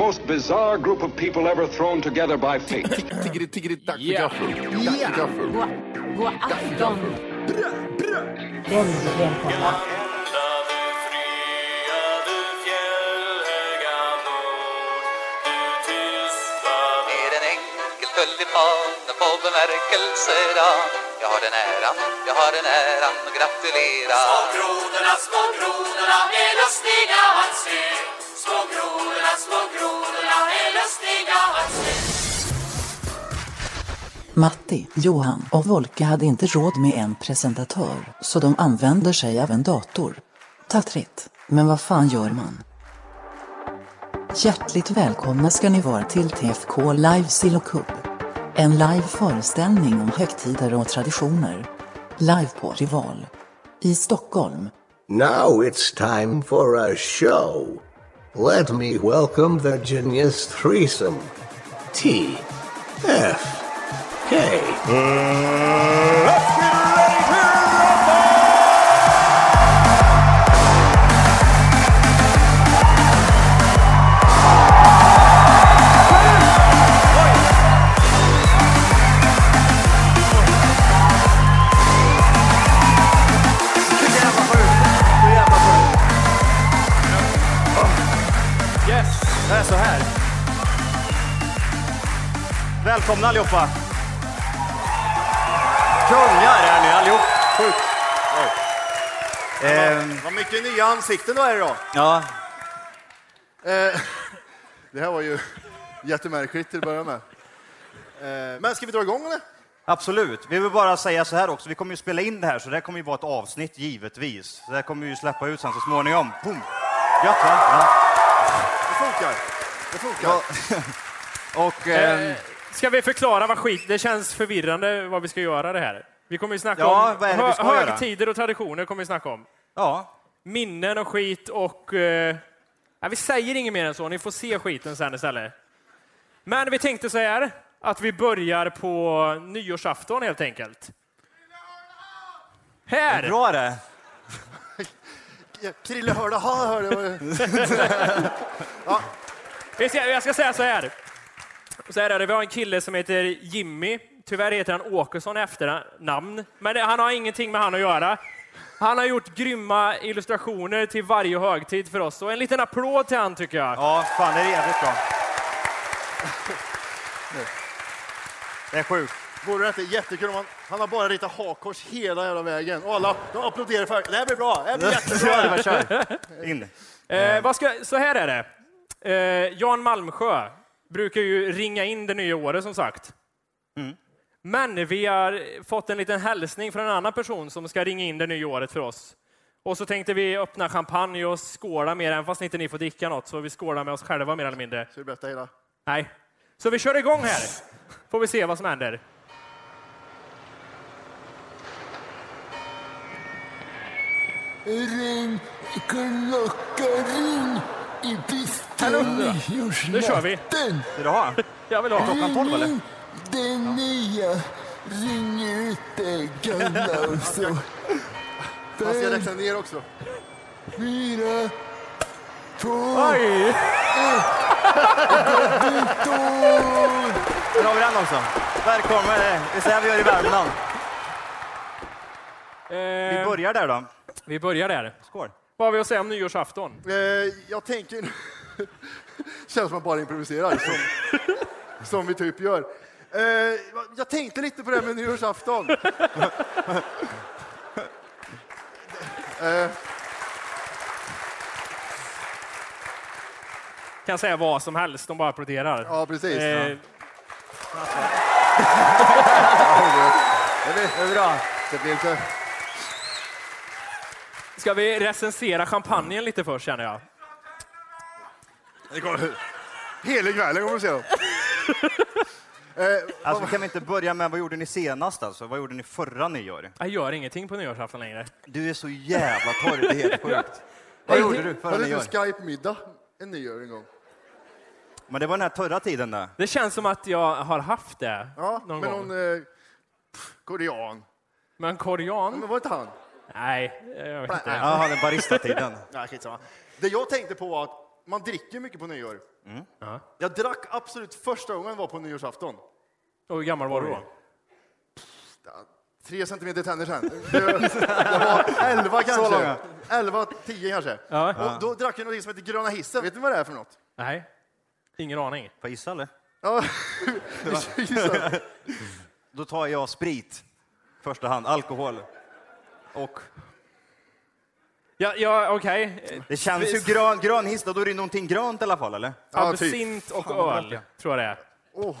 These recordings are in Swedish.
most bizarre group of people ever thrown together by fate. Tiggeri, tiggeri, dags för gaffel. För gaffel. God, afton. Väldigt välkomna. En enkel tulipan på bemärkelsedag Jag har den äran, jag har den äran att gratulera Små grodorna, små grodorna är lustiga att se Små grodorna, små grodorna är lustiga att se Matti, Johan och Volke hade inte råd med en presentatör, så de använder sig av en dator. Tattrigt, men vad fan gör man? Hjärtligt välkomna ska ni vara till TFK Live Silokub. En live föreställning om högtider och traditioner. Live på Rival. I Stockholm. Now it's time for a show. Let me welcome the genius threesome. T. F. K. Yes, Välkomna allihopa. Kungar är ni allihop. Sjukt. Ehm, Vad mycket nya ansikten då är då. ja, Eh, det här var ju jättemärkligt till att börja med. Eh, men ska vi dra igång eller? absolut. Vi vill bara säga så här också. Vi kommer ju spela in det här, så det här kommer ju vara ett avsnitt givetvis. Det här kommer vi ju släppa ut sen så småningom. Boom. Gött va? Ja. Det funkar. Det funkar. Och, ehm, Eh, ska vi förklara vad skit... Det känns förvirrande vad vi ska göra det här. Vi kommer ju snacka Ja, om vad är det vi ska göra? högtider och traditioner. kommer vi snacka om. ja, Minnen och skit och... Eh, ja, vi säger inget mer än så, ni får se skiten sen istället. Men vi tänkte så här, att vi börjar på nyårsafton helt enkelt. Här! bra det. Ja, Krille hörde, ha hörde. Jag ska, jag ska säga så här. Så här är det, vi har en kille som heter Jimmy. Tyvärr heter han Åkesson i efternamn, men det, han har ingenting med han att göra. Han har gjort grymma illustrationer till varje högtid för oss, så en liten applåd till han tycker jag. Ja, fan det är jävligt bra. Det är sjukt. Vore det inte jättekul om han, han har bara ritat hakkors hela jävla vägen och alla de applåderar för det här blir bra, det här blir jättebra. Kör, kör. In. Eh, vad ska, så här är det. Eh, Jan Malmsjö brukar ju ringa in det nya året som sagt. Men vi har fått en liten hälsning från en annan person som ska ringa in det nya året för oss. Och så tänkte vi öppna champagne och skåla med den, fast inte ni får dricka något, så vi skålar med oss själva mer eller mindre. Ska du berätta hela? Nej. Så vi kör igång här, får vi se vad som händer. Ring, klocka ring i Hallå, pisten nu kör vi. Vill du ha? Jag vill ha Klockan tolv eller? Den nya ringer ut det gamla och så. Han ska räkna ner också. Fyra, två, Oj! Där har vi den också. Välkommen. Det är så här vi gör i Värmland. Vi Eh, börjar där då. vi börjar där. Skål. Vad har vi att säga om nyårsafton? Eh, jag tänker... Känns som att man bara improviserar, som, som vi typ gör. Eh, jag tänkte lite på det här med nyårsafton. eh, Kan säga vad som helst, de bara applåderar. ja, precis. Eh, Det blir, Det är bra. det blir lite... Ska vi recensera champagnen lite först känner jag? Hela kvällen kommer vi se dem. Eh, Alltså, kan vi inte börja med vad gjorde ni senast alltså? Vad gjorde ni förra nyår? Jag gör ingenting på nyårsafton längre. Du är så jävla torr, det är helt sjukt. Vad gjorde du förra Hade nyår? du Skype-middag en nyår en gång? Men det var den här torra tiden där. Det känns som att jag har haft det Ja, någon med gång. någon eh, korean. Men korean? Men var inte han? Nej, jag vet inte. Ja, den baristatiden. Nej, skitsamma. Det jag tänkte på var att man dricker mycket på nyår. Ja. Jag drack absolut första gången var på nyårsafton. Och hur gammal var du då? Tre centimeter tänder sen. Det var elva kanske. långa. Elva, tio kanske. Ja. Och då drack jag något som heter Gröna hissen. Vet ni vad det är för något? Nej, ingen aning. Får jag gissa eller? Ja, gissa. Då tar jag sprit. Första hand, alkohol. Och Ja, ja okej. det känns ju grön, grön hiss, då är det någonting grönt i alla fall eller? Ja, typ. Absint och Fan, vad öl, tror jag det är. Åh.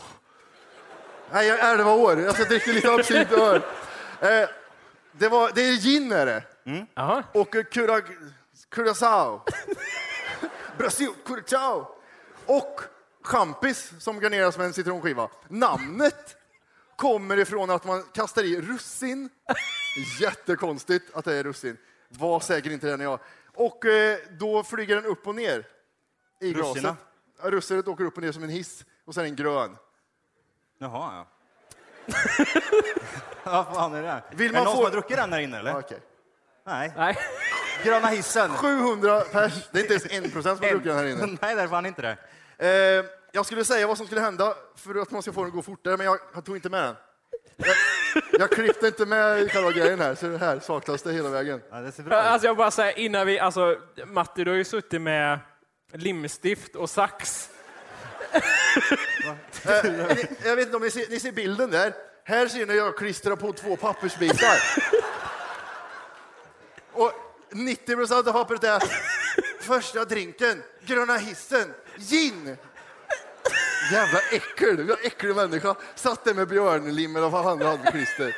Nej, jag är 11 år. Jag ska dricka lite absint öl. Eh, det, var, det är gin är det. Jaha. Och eh, cura, curacao. Brasil, curacao. Och champis som garneras med en citronskiva. Namnet kommer ifrån att man kastar i russin. Jättekonstigt att det är russin. Var säker inte det när jag... Och eh, då flyger den upp och ner i glaset. Russina? Ja, Russinet åker upp och ner som en hiss och sen en grön. Jaha, ja. Vad fan är det? Vill är man det någon få- som har druckit den där inne eller? Okej. Nej. Nej. Gröna hissen. 700 pers. Det är inte ens en procent som har druckit den här inne. Nej, det är fan inte det. Eh, jag skulle säga vad som skulle hända för att man ska få den att gå fortare, men jag, jag tog inte med den. Jag, jag klippte inte med själva grejen här, så det här saknas det hela vägen. Ja, det ser bra ut. Alltså jag bara säga innan vi, alltså Matti du har ju suttit med limstift och sax. Eh, ni, jag vet inte om ni ser, ni ser bilden där. Här ser ni jag klistrar på två pappersbitar. Och 90 procent av pappret är första drinken, gröna hissen, gin. Jävla äckel, jag äcklig människa. Satt där med björnlim eller vad han hade klister.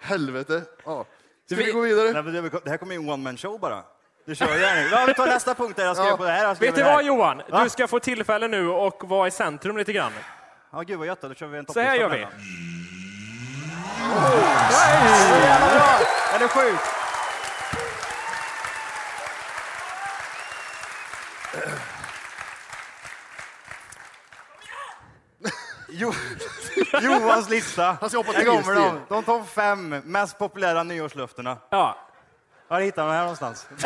Helvete. Ja. Ska vi gå vidare? Nej, men det, här kommer ju en one man show bara. Du kör. Ja, vi tar nästa punkt där. Jag ska Ja. på det här. jag ska Vet du vad. Johan? Va? Du ska få tillfälle nu och vara i centrum lite grann. Ja, gud vad gött. Då kör vi en Så här gör vi. den då. Jävla bra! Den är sjuk. Jo, Johans lista. Han ska hoppa Här kommer de. De topp fem mest populära nyårslöftena. Ja. Var hittar man här någonstans?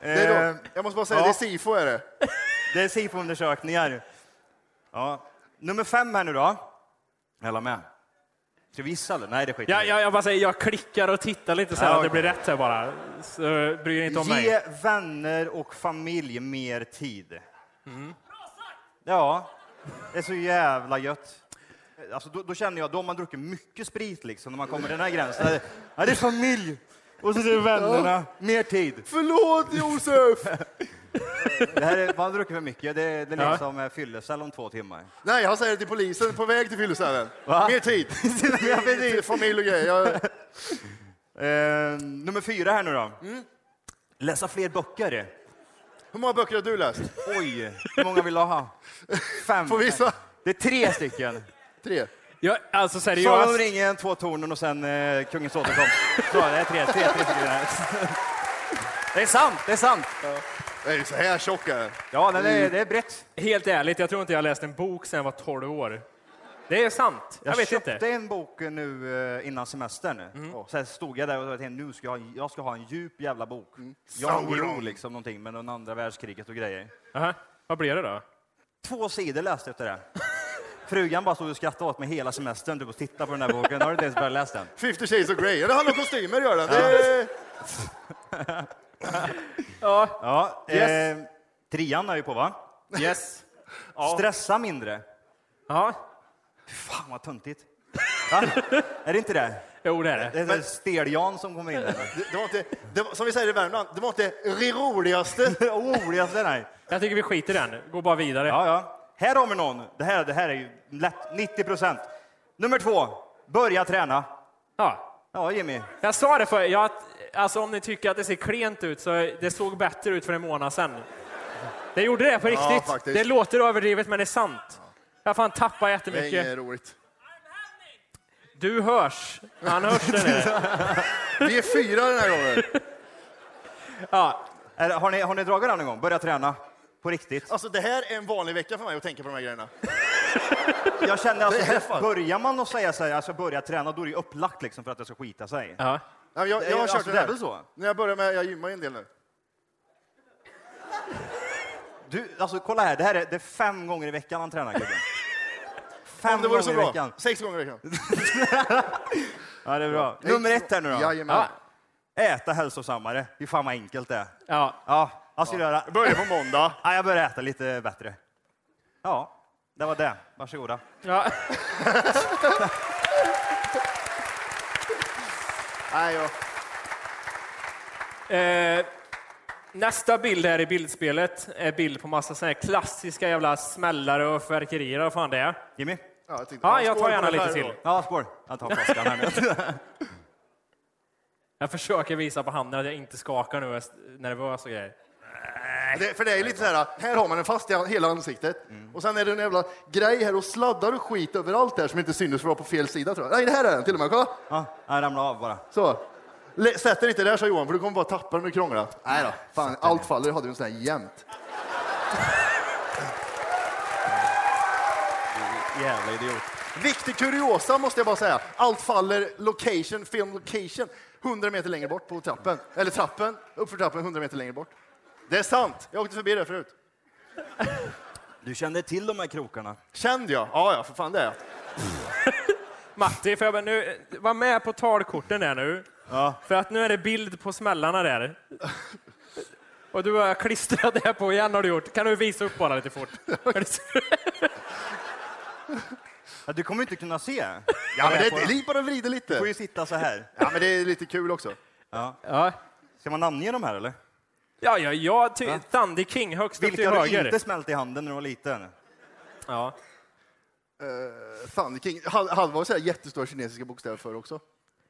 Det är Eh, då, jag måste bara säga, ja. det är SIFO är det. Det är SIFO-undersökningar. Ja. Nummer fem här nu då. Alla med? Ska vi gissa eller? Nej, det skiter Ja, vi i. ja, jag bara säger, jag klickar och tittar lite så här Ja, att det okej. blir rätt här bara. Så bry er inte om Ge mig. vänner och familj mer tid. Mm. Ja, det är så jävla gött. Alltså, då, då känner jag, då har man druckit mycket sprit liksom, när man kommer till den här gränsen. Ja, det är familj! Och så är det vännerna, mer tid. Förlåt Josef! Det här är, man druckit för mycket, det, det är Ja. liksom ja. fyllecell om två timmar. Nej, han säger det till polisen på väg till fyllecellen. Va? Mer tid. Till familj och grejer. Jag, Eh, nummer fyra här nu då. Mm. Läsa fler böcker. Hur många böcker har du läst? Oj, hur många vill du ha? Fem. Får visa. Det är tre stycken. Tre. Ja, alltså Sagan om seriöst. ringen, Två tornen och sen eh, Kungens återkomst. Så, det är tre, tre, tre stycken. här. Det är sant, det är sant. Det är så här tjock. Ja, den är, det är brett. Helt ärligt, jag tror inte jag har läst en bok sedan jag var 12 år. Det är sant. Jag, vet köpte inte. en bok nu eh, innan semestern. Så här stod jag där och tänkte nu ska jag, ha- jag ska ha en djup jävla bok. Jag har Sauron. liksom någonting med den andra världskriget och grejer. Aha. Vad blir det då? Två sidor läste jag efter det. Frugan bara stod och skrattade åt mig hela semestern typ, och tittade på den här boken. Har du inte ens börjat läsa den? 50 shades of Grey. Det handlar om kostymer gör den. Det är... Ja. Ja, Yes. eh, trean är ju på va? Yes. Stressa mindre. Ja. Fan vad töntigt. Va? är det inte det? Jo, det är det. Det är Stel-Jan som kommer in där. Det, det var inte, det var, som vi säger i Värmland, det var inte det roligaste. Roligaste nej. Jag tycker vi skiter i den. Går bara vidare. Ja, ja. Här har vi någon. Det här, det här är ju lätt. 90 procent. Nummer två. Börja träna. Ja. Ja, Jimmy. Jag sa det för jag, alltså om ni tycker att det ser klent ut så det såg bättre ut för en månad sedan. Det gjorde det på riktigt. faktiskt. det låter överdrivet men det är sant. Jag fan tappat Det är jättemycket. inget roligt. Du hörs. Han hörs där nere. Vi är fyra den här gången. Ja. Har, ni, har ni dragit den någon gång? Börja träna. På riktigt. Alltså det här är en vanlig vecka för mig att tänka på de här grejerna. Jag känner alltså, Det börjar man att säga så här, alltså börja träna, då är det ju upplagt liksom för att det ska skita sig. ja. Men Jag, jag har Alltså, kört det det är här. väl så? När jag började med, jag gymmar ju en del nu. Du, alltså kolla här, det här är, det är fem gånger i veckan han tränar gubben. Fem det vore så gånger i bra. veckan. Sex gånger i veckan. Ja, det är bra. Nummer ett här nu då. Jajamän. Ja. Äta hälsosammare. Fy fan vad enkelt det är. Ja. Ja, vad ska du göra? Börja på måndag. Ja, jag börjar äta lite bättre. Ja, det var det. Varsågoda. Ja. Nej, ja. Eh, nästa bild här i bildspelet är bild på massa såna här klassiska jävla smällare och fyrverkerier. Vad fan det är. Jimmy? Ja, jag, tänkte, Ja, jag tar gärna lite till. Ja, skål. Jag tar flaskan här nu. Jag försöker visa på handen att jag inte skakar nu och är nervös och grejer. Det, för det är lite så här, här har man den fast i hela ansiktet och sen är det en jävla grej här och sladdar och skit överallt där som inte syntes för att vara på fel sida tror jag. Nej, det här är den till och med. Kolla! Ja, jag ramlade av bara. Så. Sätt den inte där sa Johan, för du kommer bara tappa den med krångla. Nej då, fan, allt faller hade du en sån här jämt. Jävla idiot. Viktig kuriosa måste jag bara säga. Allt faller location, film location, 100 meter längre bort på trappen. Eller trappen, uppför trappen 100 meter längre bort. Det är sant. Jag åkte förbi det förut. Du kände till de här krokarna? Kände jag? Ja, ja, för fan det är jag. Matti, får jag bara nu, var med på talkorten där nu. Ja. För att nu är det bild på smällarna där. Och du har klistrat det på igen har du gjort. Kan du visa upp bara lite fort? Ja, du kommer inte kunna se. Ja, men det, det är bara vrider Du får ju lite. sitta så här. Ja, men det är lite kul också. Ja, Ska man namnge de här eller? ja, ja, ja ty, Thunder King högst upp till Vilka har du höger. inte smält i handen när du var liten? Ja. Uh, King. Halva var så här jättestora kinesiska bokstäver för också.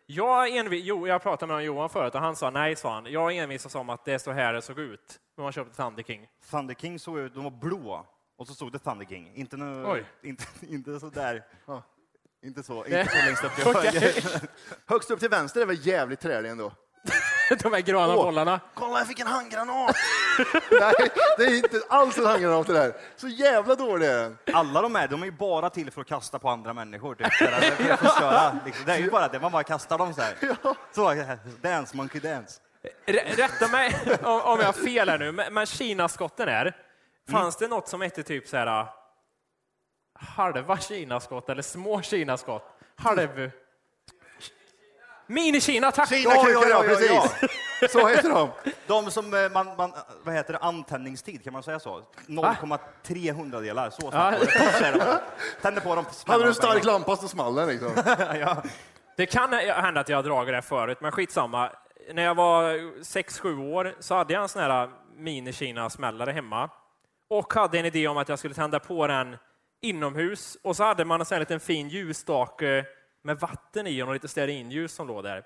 Jag, envi, jo, jag pratade med Johan förut och han sa nej, sa han. Jag envisas om att det är så här det såg ut när man köpte Thunder King. Thunder King såg ut, de var blå. Och så stod det Thunder King. Inte, nu, inte, inte så där. Inte så, inte så längst upp till höger. Högst upp till vänster är väl jävligt trälig ändå. De här gröna Åh. bollarna. Kolla, jag fick en handgranat! Nej, det är inte alls en handgranat det där. Så jävla dålig är den. Alla de här, de är ju bara till för att kasta på andra människor. Typ, för att för att förstöra. Liksom. Det är ju bara det, man bara kastar dem så här. Så, dance, monkey dance. R- Rätta mig om, jag har fel här nu, men, Kinaskotten här, fanns det något som hette typ så här halva Kinaskott eller små Kinaskott? Halv... Mini-Kina, tack! Kina kukar, ja, precis. Så heter de. De som, eh, man, man, vad heter det, antändningstid, kan man säga så? 0,3 hundradelar, så snabbt de. Tänder på dem. Hade du en stark lampa så small den liksom. Det kan hända att jag har dragit det här förut, men skitsamma. När jag var 6-7 år så hade jag en sån här mini-Kina-smällare hemma och hade en idé om att jag skulle tända på den inomhus och så hade man en sån här liten fin ljusstake med vatten i och lite stearinljus som låg där.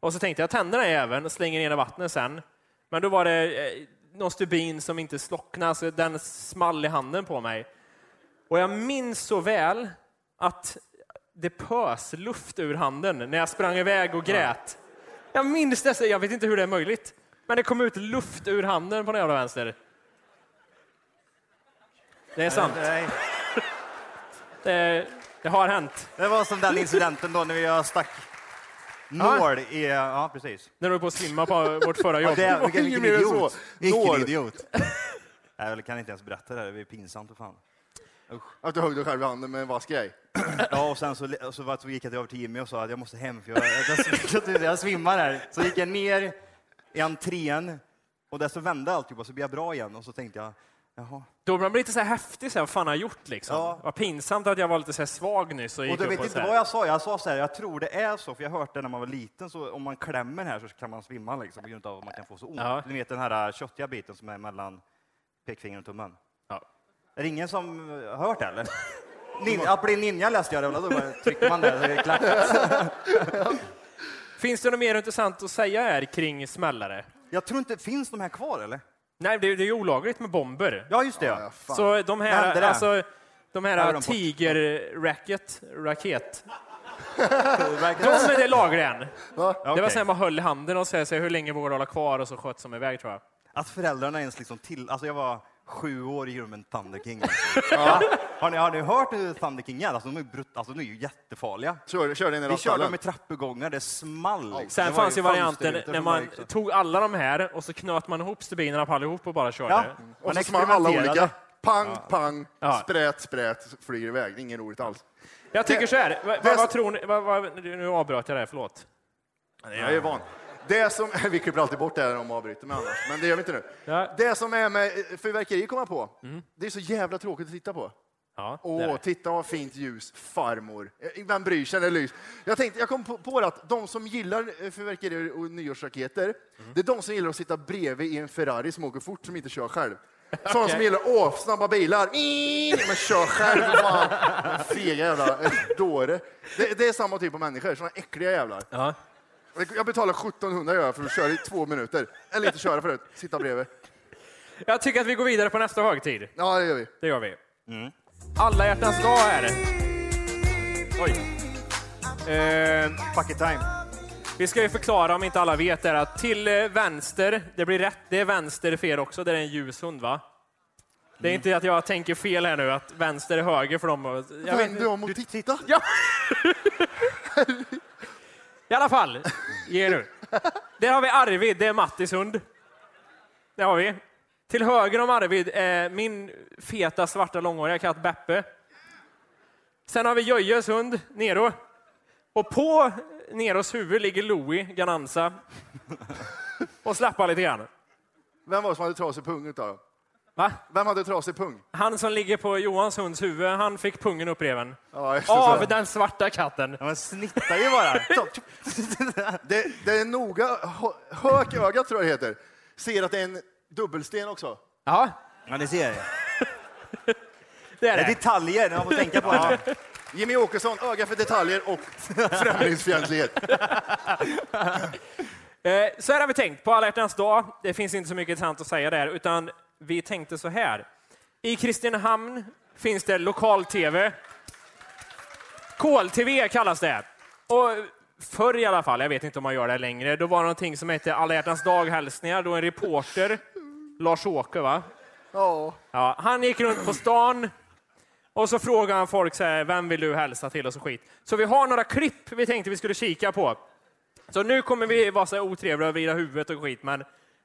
Och så tänkte jag tänder den även och slänger ner vattnet sen. Men då var det eh, någon stubin som inte slocknade, så den small i handen på mig. Och jag minns så väl att det pös luft ur handen när jag sprang iväg och grät. Jag minns det, jag vet inte hur det är möjligt. Men det kom ut luft ur handen på den jävla vänster. Det är sant. Nej. Det, det har hänt. Det var som den incidenten då när vi stack nål i... Ja, precis. När du höll på att svimma på vårt förra Ja, jobb. det, vilken, vilken idiot. Vilken idiot. Jag kan inte ens berätta det här, det är pinsamt för fan. Att du högg dig själv i handen med en vass grej. Ja, och sen så, så, var- så gick jag över till Jimmy och sa att jag måste hem för jag, jag, jag, jag svimmar här. Så gick jag ner i entrén och där så vände alltihopa så blev jag bra igen och så tänkte jag, jaha. Då blir man lite så här häftig, så här, vad fan har jag gjort liksom? Ja. Vad pinsamt att jag var lite så här svag nyss och gick Och du vet inte vad jag sa, jag sa så här, jag tror det är så, för jag hört det när man var liten, så om man klämmer här så kan man svimma liksom, på grund av att man kan få så ont. Ja. Ni vet den här äh, köttiga biten som är mellan pekfingret och tummen. Ja. Är det ingen som äh, har hört det eller? Nin, att bli ninja läste jag det, då trycker man där så är det klart. Finns det något mer intressant att säga här kring smällare? Jag tror inte, finns de här kvar eller? Nej, det, det är ju olagligt med bomber. Ja, just det. Ja, Ja. Så de här, där? alltså, de här tiger-racket, raket, de är det lagligen. Det var sen man höll i handen och sa hur länge vågar du hålla kvar och så sköts de iväg tror jag. Att föräldrarna ens liksom till... Alltså jag var sju år i rummen Thunder King. Ja. Har, ni, har ni hört hur Thunder King är? Alltså, de är, brut, alltså, de är ju jättefarliga. Kör, kör in i Vi körde dem i trappuppgångar, det small. liksom. Sen Det fanns ju varianten när man tog alla de här och så knöt man ihop stubinerna på allihop och bara körde. Ja. Och Man så small alla olika. Pang, pang, Ja. sprät, sprät, flyger iväg. Ingen roligt alls. Jag tycker så här, vad, det- vad, vad tror ni, vad, vad, nu avbröt jag det, förlåt. Jag är van. Det som, vi klipper alltid bort det här om avbryter mig annars, men det gör vi inte nu. Ja. Det som är med fyrverkeri kommer jag på, det är så jävla tråkigt att titta på. Ja, Åh, titta vad fint ljus, farmor. Vem bryr sig när det lyser? Jag tänkte, jag kom på, på att de som gillar eh, fyrverkerier och nyårsraketer, det är de som gillar att sitta bredvid i en Ferrari som åker fort, som inte kör själv. Sådana som gillar, åh, snabba bilar, men kör själv, fan. Fega jävla eh, dåre. Det, det är samma typ av människor, sådana äckliga jävlar. Ja. Jag betalar 1700 gör jag för att köra i två minuter. Eller inte köra förut, sitta bredvid. Jag tycker att vi går vidare på nästa högtid. Ja, det gör vi. Det gör vi. Alla hjärtans dag är det. Oj. Eh, Fuck it time. vi ska ju förklara, om inte alla vet, är att till eh, vänster, det blir rätt, det är vänster för er också, det är en ljus hund va? Det är inte att jag tänker fel här nu, att vänster är höger för dem. Jag Vänd dig om och titta. Ja. I alla fall, ge er nu. Där har vi Arvid, det är Mattis hund. Det har vi. Till höger om Arvid är min feta svarta långhåriga katt Beppe. Sen har vi Jöjes hund, Nero. Och på Neros huvud ligger Louie, Gananza. Och slappar lite grann. Vem var det som hade trasig pung utav Va? Vem hade trasig pung? Han som ligger på Johans hunds huvud, han fick pungen uppreven. Ja, det, Av så. den svarta katten. Ja, man snittar ju bara. Det, det är noga, hö- hök ögat tror jag det heter. Ser att det är en dubbelsten också. Ja, Ja, ni ser. det är Det är det. detaljer, man får tänka på det. Jimmy Åkesson, öga för detaljer och främlingsfientlighet. Eh, Så här har vi tänkt på alla hjärtans dag. Det finns inte så mycket intressant att säga där, utan vi tänkte så här. I Kristinehamn finns det lokal-tv. KL-TV kallas det. Och förr i alla fall, jag vet inte om man gör det längre, då var det någonting som hette Alla hjärtans dag-hälsningar, då en reporter, Lars-Åke va? Ja. Ja, han gick runt på stan och så frågade han folk så här, vem vill du hälsa till och så skit. Så vi har några klipp vi tänkte vi skulle kika på. Så nu kommer vi vara så otrevliga och vrida huvudet och skit, men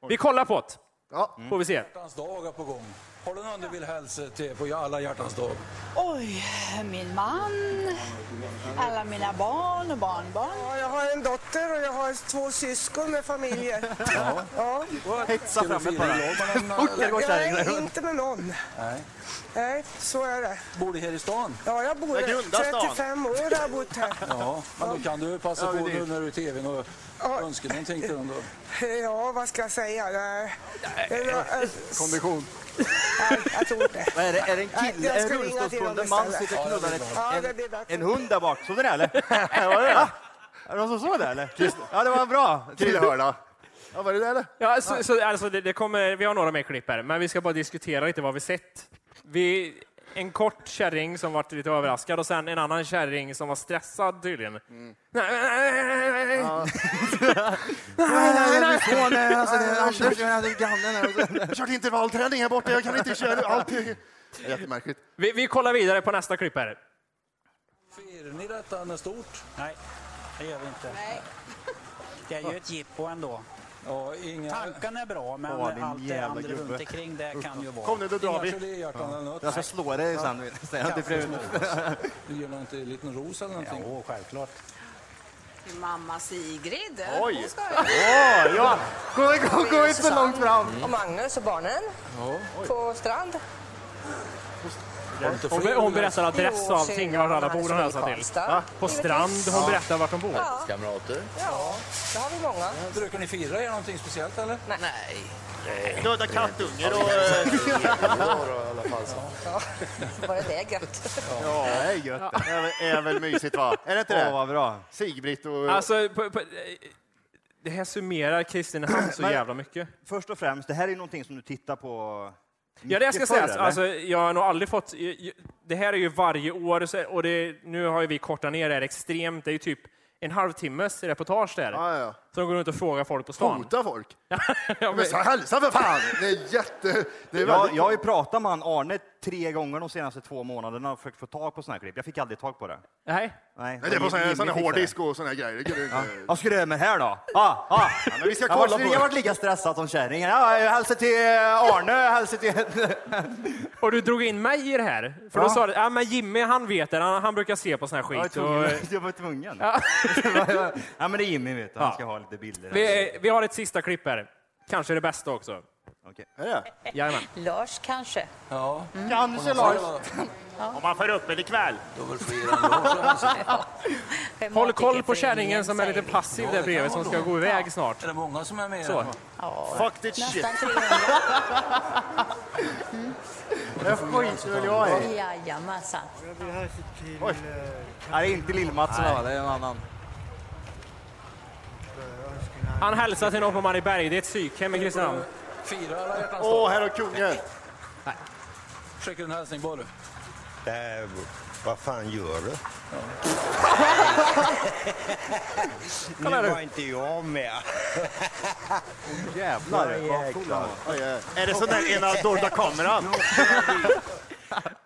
vi kollar på det. Ja. Får vi se. hjärtans dag är på gång. Har du någon du vill hälsa till på alla hjärtans dag? Oj, min man, alla mina barn och barnbarn. Ja, jag har en dotter och jag har två syskon med familjer. Ja. ja. Hetsa fram ett kärring Nej, inte med någon. Nej. Nej, så är det. Bor du här i stan? Ja, jag bor här. grundar stan. 35 år har jag bott här. Ja, men då kan du passa Ja, på nu när du är i tvn och Ja. önska någonting till dem då. Ja, vad ska jag säga? Nej, nej, Kondition. jag tror inte. Vad är det? Är det en Nej, kille, jag en rullstolsbunden man sitter och knullar det en, bättre. en hund där bak? Såg du det eller? Var det det? Är det någon som såg det eller? Ja, det var bra. Krillehörna. Ja, var det det eller? Ja, så, så, alltså, det, det kommer, vi har några mer klipp här, men vi ska bara diskutera lite vad vi sett. Vi, en kort kärring som varit lite överraskad och sen en annan kärring som var stressad tydligen. Jag har kört intervallträning här borta, jag kan inte köra allt. Jättemärkligt. Vi, vi kollar vidare på nästa klipp här. Firar ni detta när stort? Nej, det gör vi inte. Det är ju ett jippo ändå. Ja, inga, Tanken är bra, men Åh, allt det andra gubbe. runt omkring det kan ju vara. Kom nu, då drar vi. Jag ska slå dig sen. Du ger någon inte en liten ros eller någonting? Jo, självklart. Till mamma Sigrid. Oj. Hon ska ja! Gå, gå, gå inte så långt fram. Och Magnus och barnen på strand. Hon, hon berättar adress och allting, vart alla bor hon hälsar till. Karlstad. På strand, hon berättar vart de bor. Ja. Ja, det har vi många. Brukar ni fira er någonting speciellt eller? Nej. Döda kattungar och... Var det det gött? Ja, det är gött. Det är, väl- mysigt va? Är det inte Åh, det? vad bra. Sigbritt och... Alltså, på, på, det här summerar Kristinehamn så jävla mycket. Först och främst, det här är någonting som du tittar på Ja, det jag ska mycket säga, förr, eller? alltså, jag har nog aldrig fått... Det här är ju varje år, och det, nu har ju vi kortat ner det här extremt. Det är ju typ en halvtimmes reportage där. Ja, ja. Så de går runt och frågar folk på stan. Hota folk? ja, Men men, så hälsa för fan! Det är jätte... Det är Jag, väldigt... jag har ju pratat med han Arne tre gånger de senaste två månaderna och försökt få tag på såna här klipp. Jag fick aldrig tag på det. nej. Nej, Nej, det är på sån sån här hårddisk och såna här grejer. Det inte... Vad ska du göra med här då? Ah, ah. men vi ska jag har kolla varit- Jag har det. varit lika stressad som kärringen. Ja, jag hälsar till Arne, hälsar till... Och du drog in mig i det här. För då Ja. sa du, ja men Jimmy han vet det, han, han brukar se på sån här Jag var skit. tvungen. Och, Jag var tvungen. Ja. ja, men det är Jimmy vet du. Han Ja. ska ha lite bilder. vi, vi har ett sista klipp här. Kanske det bästa också. Okej. Är det? Jajamän. Lars kanske. Ja. Kanske Lars. Om man får upp det ikväll. Då väl fler än Lars. Vem Håll koll på kärringen ingen, som är lite passiv där bredvid som ska gå iväg snart. Är det många som är med? Så. Ja, Fuck this shit. 300. Det skiter väl jag i. Jajamensan. Nej, det är inte Lill-Mats, va? det är en annan. Han hälsar till någon på Marieberg, det är ett psykhem i Kristinehamn. Fira alla hjärtans Åh, dag. här har kungen! Skickar en hälsning bara. Äh, vad fan gör du? nu var inte jag med. Jävlar. Är det sån där ena dolda kameran?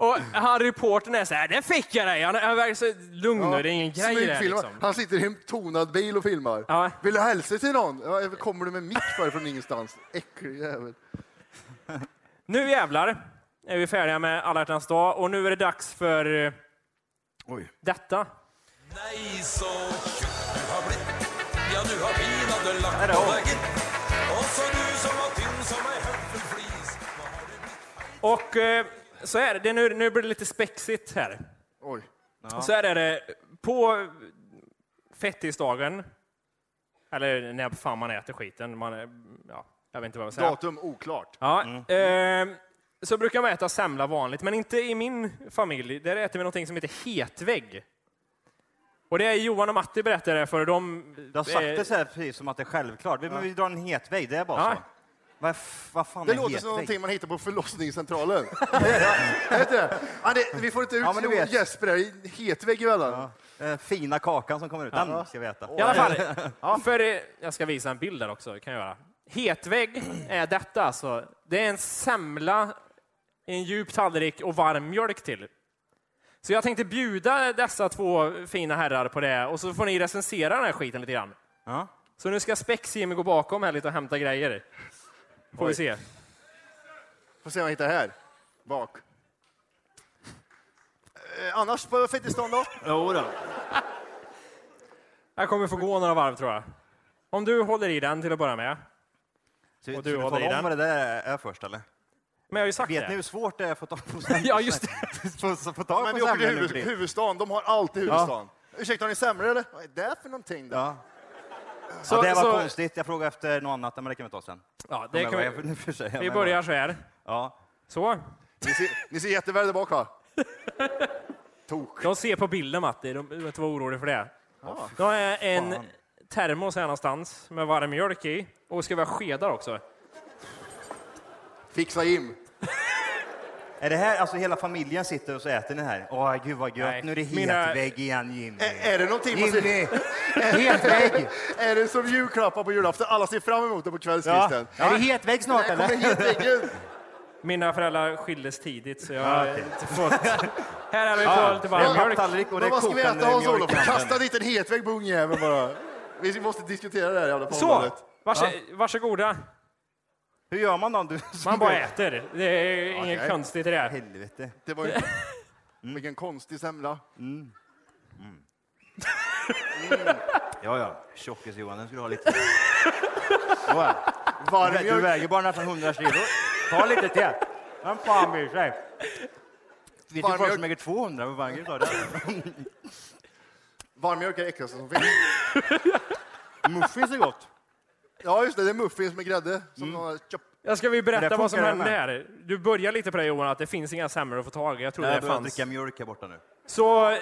Och han reportern är så här, det fick jag dig! Han är- han verkar så lugn och det är ingen grej där liksom. Han sitter i en tonad bil och filmar. Ja. Vill du hälsa till någon? Ja, kommer du med mick för från ingenstans? Äcklig jävel. Nu jävlar är vi färdiga med alla hjärtans dag och nu är det dags för eh, Oj. detta. Nej, så tjock du har blivit Ja, du har pinade Är lack på väggen Och så du som var tynn som en höffelflis? Och eh, så är det, nu, nu blir det lite spexigt här. Oj. Så här är det, på fettisdagen, eller när fan man äter skiten, man, är- ja, jag vet inte vad jag säger. Datum oklart. Ja, eh, så brukar man äta semla vanligt, men inte i min familj. Där äter vi någonting som heter hetvägg. Och det är Johan och Matti berättade det för de... Du har sagt eh, det så här precis som att det är självklart. Men vi drar en hetvägg, det är bara Ja. så. Vad, vad fan Det är låter som någonting man hittar på förlossningscentralen. Det? Ja, det? Vi får inte ut Ja, men du Jon vet. Jesper där i hetvägg emellan. Ja. Den fina kakan som kommer ut, den ska vi äta. I alla fall, för eh, jag ska visa en bild där också, kan jag göra. Hetvägg är detta alltså. Det är en semla, en djup tallrik och varm mjölk till. Så jag tänkte bjuda dessa två fina herrar på det och så får ni recensera den här skiten lite grann. Ja. Så nu ska Spex-Jimmy gå bakom här lite och hämta grejer. Får vi Oj. se. Får se vad jag hittar här. Bak. Eh, annars på fettisdagen då? Jo då. Jag kommer få gå några varv tror jag. Om du håller i den till att börja med. Så, Och du du ska håller vi i tala om den. vad det där är först eller? Men jag har ju sagt Vet det. ni hur svårt det är att få tag på Ja, just det. få, tag Men på vi åker till huvud, huvudstaden. De har alltid huvudstaden. Ursäkta, har ni semlor eller? Vad är det för någonting då? Ja. Så- ja, det var så- konstigt. Jag frågade efter något annat, men det kan vi ta sen. Ja, De det kan vi, får säga, vi börjar så här. Ja. Så. Ni ser, ni ser jätteväl där bak va? Tok. De ser på bilden Matti, de behöver inte vara oroliga för det. Då har jag en Fan. termos här någonstans med varm mjölk i. Och ska vi ha skedar också. Fixa Jim. Är det här, alltså hela familjen sitter och så äter ni här? Åh, gud vad gött. Nej. Nu är det Mina- hetvägg igen, Jimmy. Är, är det någonting man Jimmy! ser... Hetvägg! Är det som julklappar på julafton? Alla ser fram emot det på kvällskvisten. Är det hetvägg snart När eller? hetväggen? Mina föräldrar skildes tidigt så jag Ja, har okej. inte fått... Här är vi på Ja, lite varm en mjölk. papptallrik och det Men är vad ska vi kokande äta Hans mjölk Olof? i handen. Kasta dit en hetvägg på ungjäveln bara. Vi måste diskutera det här jävla Så! förhållandet. Vars, varsågoda. Hur gör man då? Du, Man bara äter. Det är inget Okej. konstigt i det. Helvete. Det var ju... Vilken konstig semla. Ja, ja. Tjockis-Johan, den ska du ha lite. Så. Varm Du väger bara nästan 100 kilo. Ta lite till. Vem fan bryr sig? Vet du folk mjölk. som väger 200? Vad fan kan du ta det? Varm mjölk är det äckligaste som finns. Muffins är gott. Ja, just det. Det är muffins med grädde. Som någon har köpt. Jag ska vi berätta vad som hände här. Du börjar lite på det Johan, att det finns inga semlor att få tag i. Jag tror Jag det fanns. dricka mjölk här borta nu. Så eh,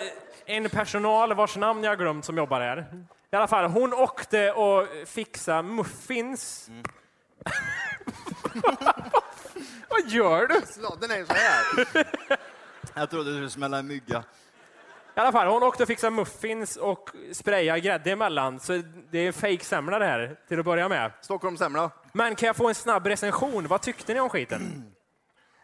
en personal vars namn jag har glömt som jobbar här. I alla fall, hon åkte och fixade muffins. Vad gör du? Sladden är så här. Jag trodde du skulle smälla en mygga. I alla fall, hon åkte och fixade muffins och sprayade grädde emellan. Så det är fake semla det här, till att börja med. Stockholms semla. Men kan jag få en snabb recension? Vad tyckte ni om skiten?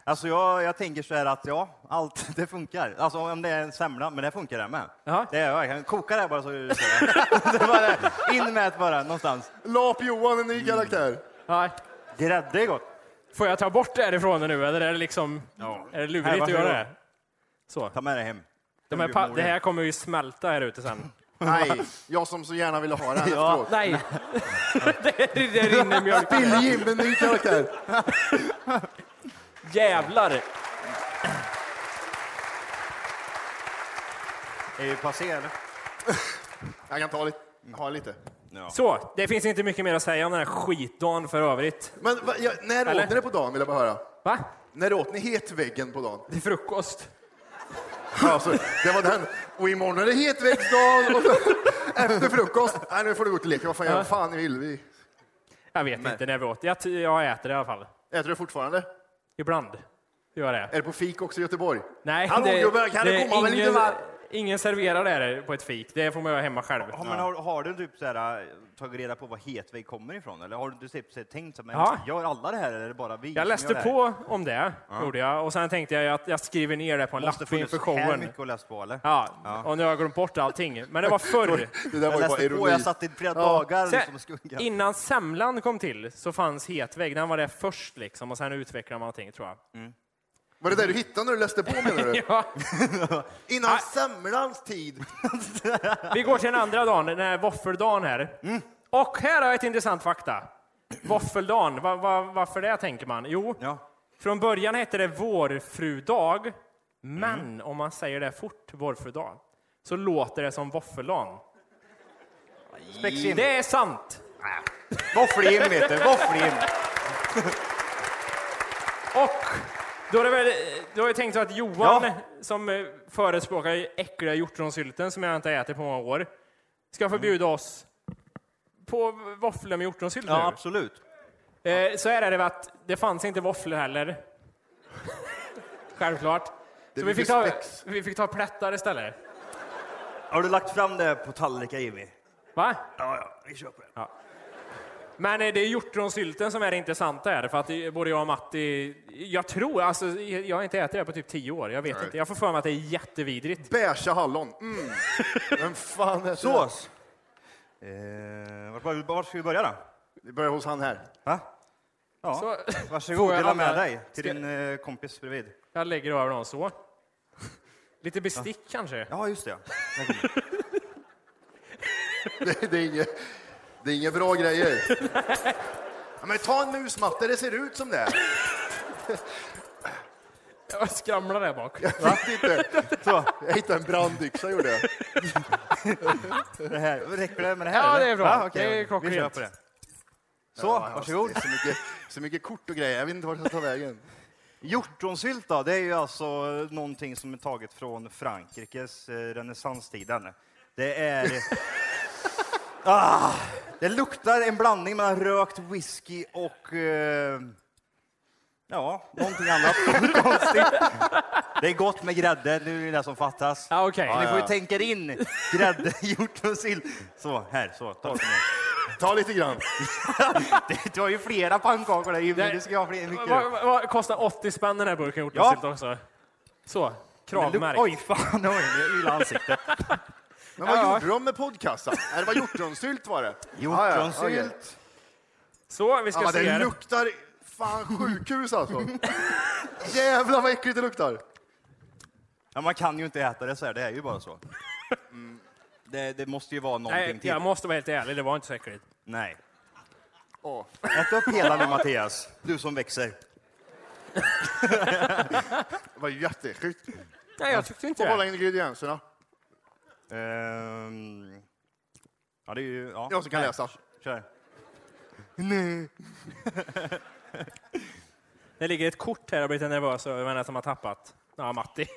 Alltså jag, jag tänker så här att ja, allt det funkar. Alltså om det är en semla, men det funkar det med. Ja. Det är, jag kan koka det bara så det är bara in med det bara någonstans. Lap-Johan, en ny karaktär. Ja. Grädde är gott. Får jag ta bort det härifrån nu eller är det liksom... Är det lurigt Här, att göra det? Så. Ta med det hem. De här pa- det här kommer ju smälta här ute sen. Nej, jag som så gärna ville ha det här Ja, efteråt. nej. det, det rinner mjölk. Bill-Jim, en ny karaktär. Jävlar! Är vi passé eller? Jag kan ta lite. Ha lite. Så, det finns inte mycket mer att säga om den här skitdagen för övrigt. Men va, ja, när Eller? åt ni det på dagen vill jag bara höra? Va? När åt ni hetväggen på dagen? Till frukost. Alltså, det var den. Och imorgon är det. Och så, efter frukost. Nej, nu får du gå till leken. Vad fan, Ja. vad fan vill vi? Jag vet inte när vi åt. Jag, jag äter det i alla fall. Äter du fortfarande? Ibland gör jag det. Är det på fik också i Göteborg? Nej, Hallå gubbar, kan det komma med lite ingen, varm? Ingen serverar det här på ett fik. Det får man göra hemma själv. Ja, men har, har du typ så här, äh, tagit reda på var hetvägg kommer ifrån? Eller har du typ så här tänkt så här, men Ja. gör alla det här eller är det bara vi Jag läste på om det, Ja. gjorde jag. Och sen tänkte jag att jag skriver ner det på en Måste lapp inför funnits här showen. mycket att läsa på eller? Ja, Ja. och nu har jag glömt bort allting. Men det var förr. Det där var Jag läste på, ironi. jag satt i flera Ja. dagar Så- liksom. Innan semlan kom till så fanns hetvägg. Den var det först liksom och sen utvecklade man allting tror jag. Var det där du hittade när du läste på menar du? Ja. Innan semlans tid. Vi går till den andra dagen, den här våffeldagen här. Och här har jag ett intressant fakta. Våffeldagen, va, va, varför det tänker man? Jo, Ja. från början hette det vårfrudag, men om man säger det fort, vårfrudag, så låter det som våffeldagen. Det är sant! Våfflim vet du, våfflim. Och då är väl, då har jag tänkt att Johan, som eh, förespråkar äckliga hjortronsylten som jag inte ätit på många år, ska förbjuda oss på våfflor med hjortronsylt Ja, nu. absolut. Eh, så är det att det fanns inte våfflor heller. Självklart. Det Så vi fick, ta, vi fick ta plättar istället. Har du lagt fram det på tallrikar Jimmy? Va? Ja, ja, vi köper det. Ja. Men eh, det är hjortronsylten som är det intressanta här, för att både jag och Matti, jag tror, alltså jag har inte ätit det på typ tio år, jag vet Nej. inte. Jag får för mig att det är jättevidrigt. Beiga hallon. Mm. Vem fan är det? Sås. Eh, vart, vart ska vi börja då? Vi börjar hos han här. Va? Ja, Så- varsågod. Dela med dig till Ska- din eh, kompis bredvid. Jag lägger över dem så. Lite bestick kanske? Ja, just det. Det, det, är inget, det är inga bra grejer. Ja, men ta en musmatta, det ser ut som det. Jag skramlar där bak. Jag vet inte. Så, jag hittade en brandyxa gjorde jag. Det här, räcker det med det här? Ja, eller? det är bra. Ja, okej. Det är Vi klockrent. kör på det. Så, Ja, varsågod. det är Så mycket, så mycket kort och grejer, jag vet inte vart jag ska ta vägen. Hjortronsylt då, det är ju alltså någonting som är taget från Frankrikes eh, renässanstiden. Det är... ah, det luktar en blandning mellan rökt whisky och... Eh, ja, någonting annat konstigt. Det är gott med grädde, det är det som fattas. Ja, okej. Ni Ja, får ju ja. tänka in grädde, hjortronsylt. Så, här, så. Ta. Ta lite grann. Det- Du har ju flera pannkakor där Jimmy, du ska ha fler, mycket. Vad vad- vad kostar 80 spänn den här burken hjortronsylt också? Så, kravmärkt. Oj, fan, oj, nu illa ansiktet. Men vad Ja. gjorde de med podcastan? Nej, det var hjortronsylt var det. Hjortronsylt. Ja, okej. Så, vi ska Ja, se det här. luktar fan sjukhus alltså. Jävlar vad äckligt det luktar. Ja, man kan ju inte äta det så här, det är ju bara så. Det, det måste ju vara någonting Nej, till. jag måste vara helt ärlig, det var inte så äckligt. Nej. Åh. Ät upp hela nu Mattias, du som växer. Det var jätteäckligt. Nej, jag tyckte inte Får kolla det. ingredienserna. Ehm, ja, det är ju... Ja. Jag som kan Nej, läsa. Kör. Nej. Det ligger ett kort här, jag blir lite nervös över vem som har tappat. Ja, Matti.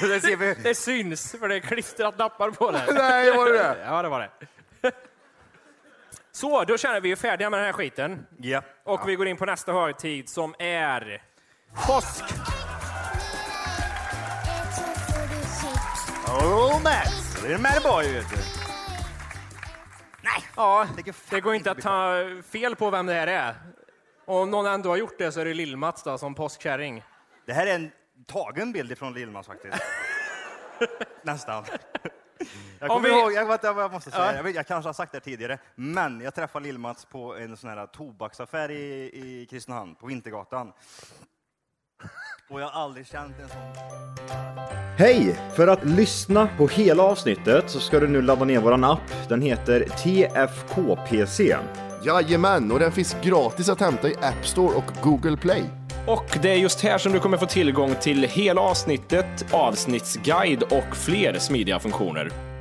det ser vi. Det syns, för det är klistrat lappar på det. Nej, var det det? Ja, det var det. Så, då känner vi är färdiga med den här skiten. Ja. Och vi går in på nästa högtid som är påsk. Oh, Mats! Det är Madboy, vet du. Ja, det går inte att ta fel på vem det här är. Och om någon ändå har gjort det så är det Lill-Mats då, som påskkärring. Det här är en tagen bild ifrån Lill-Mats faktiskt. Nästan. Jag Om kommer vi- ihåg, jag, vet, jag måste säga, Ja. jag, vet, jag kanske har sagt det tidigare, men jag träffade Lill-Mats på en sån här tobaksaffär i, i Kristinehamn, på Vintergatan. Och jag har aldrig känt en sån... Hej! För att lyssna på hela avsnittet så ska du nu ladda ner våran app. Den heter TFKPC. Jajamän, och den finns gratis att hämta i App Store och Google Play. Och det är just här som du kommer få tillgång till hela avsnittet, avsnittsguide och fler smidiga funktioner.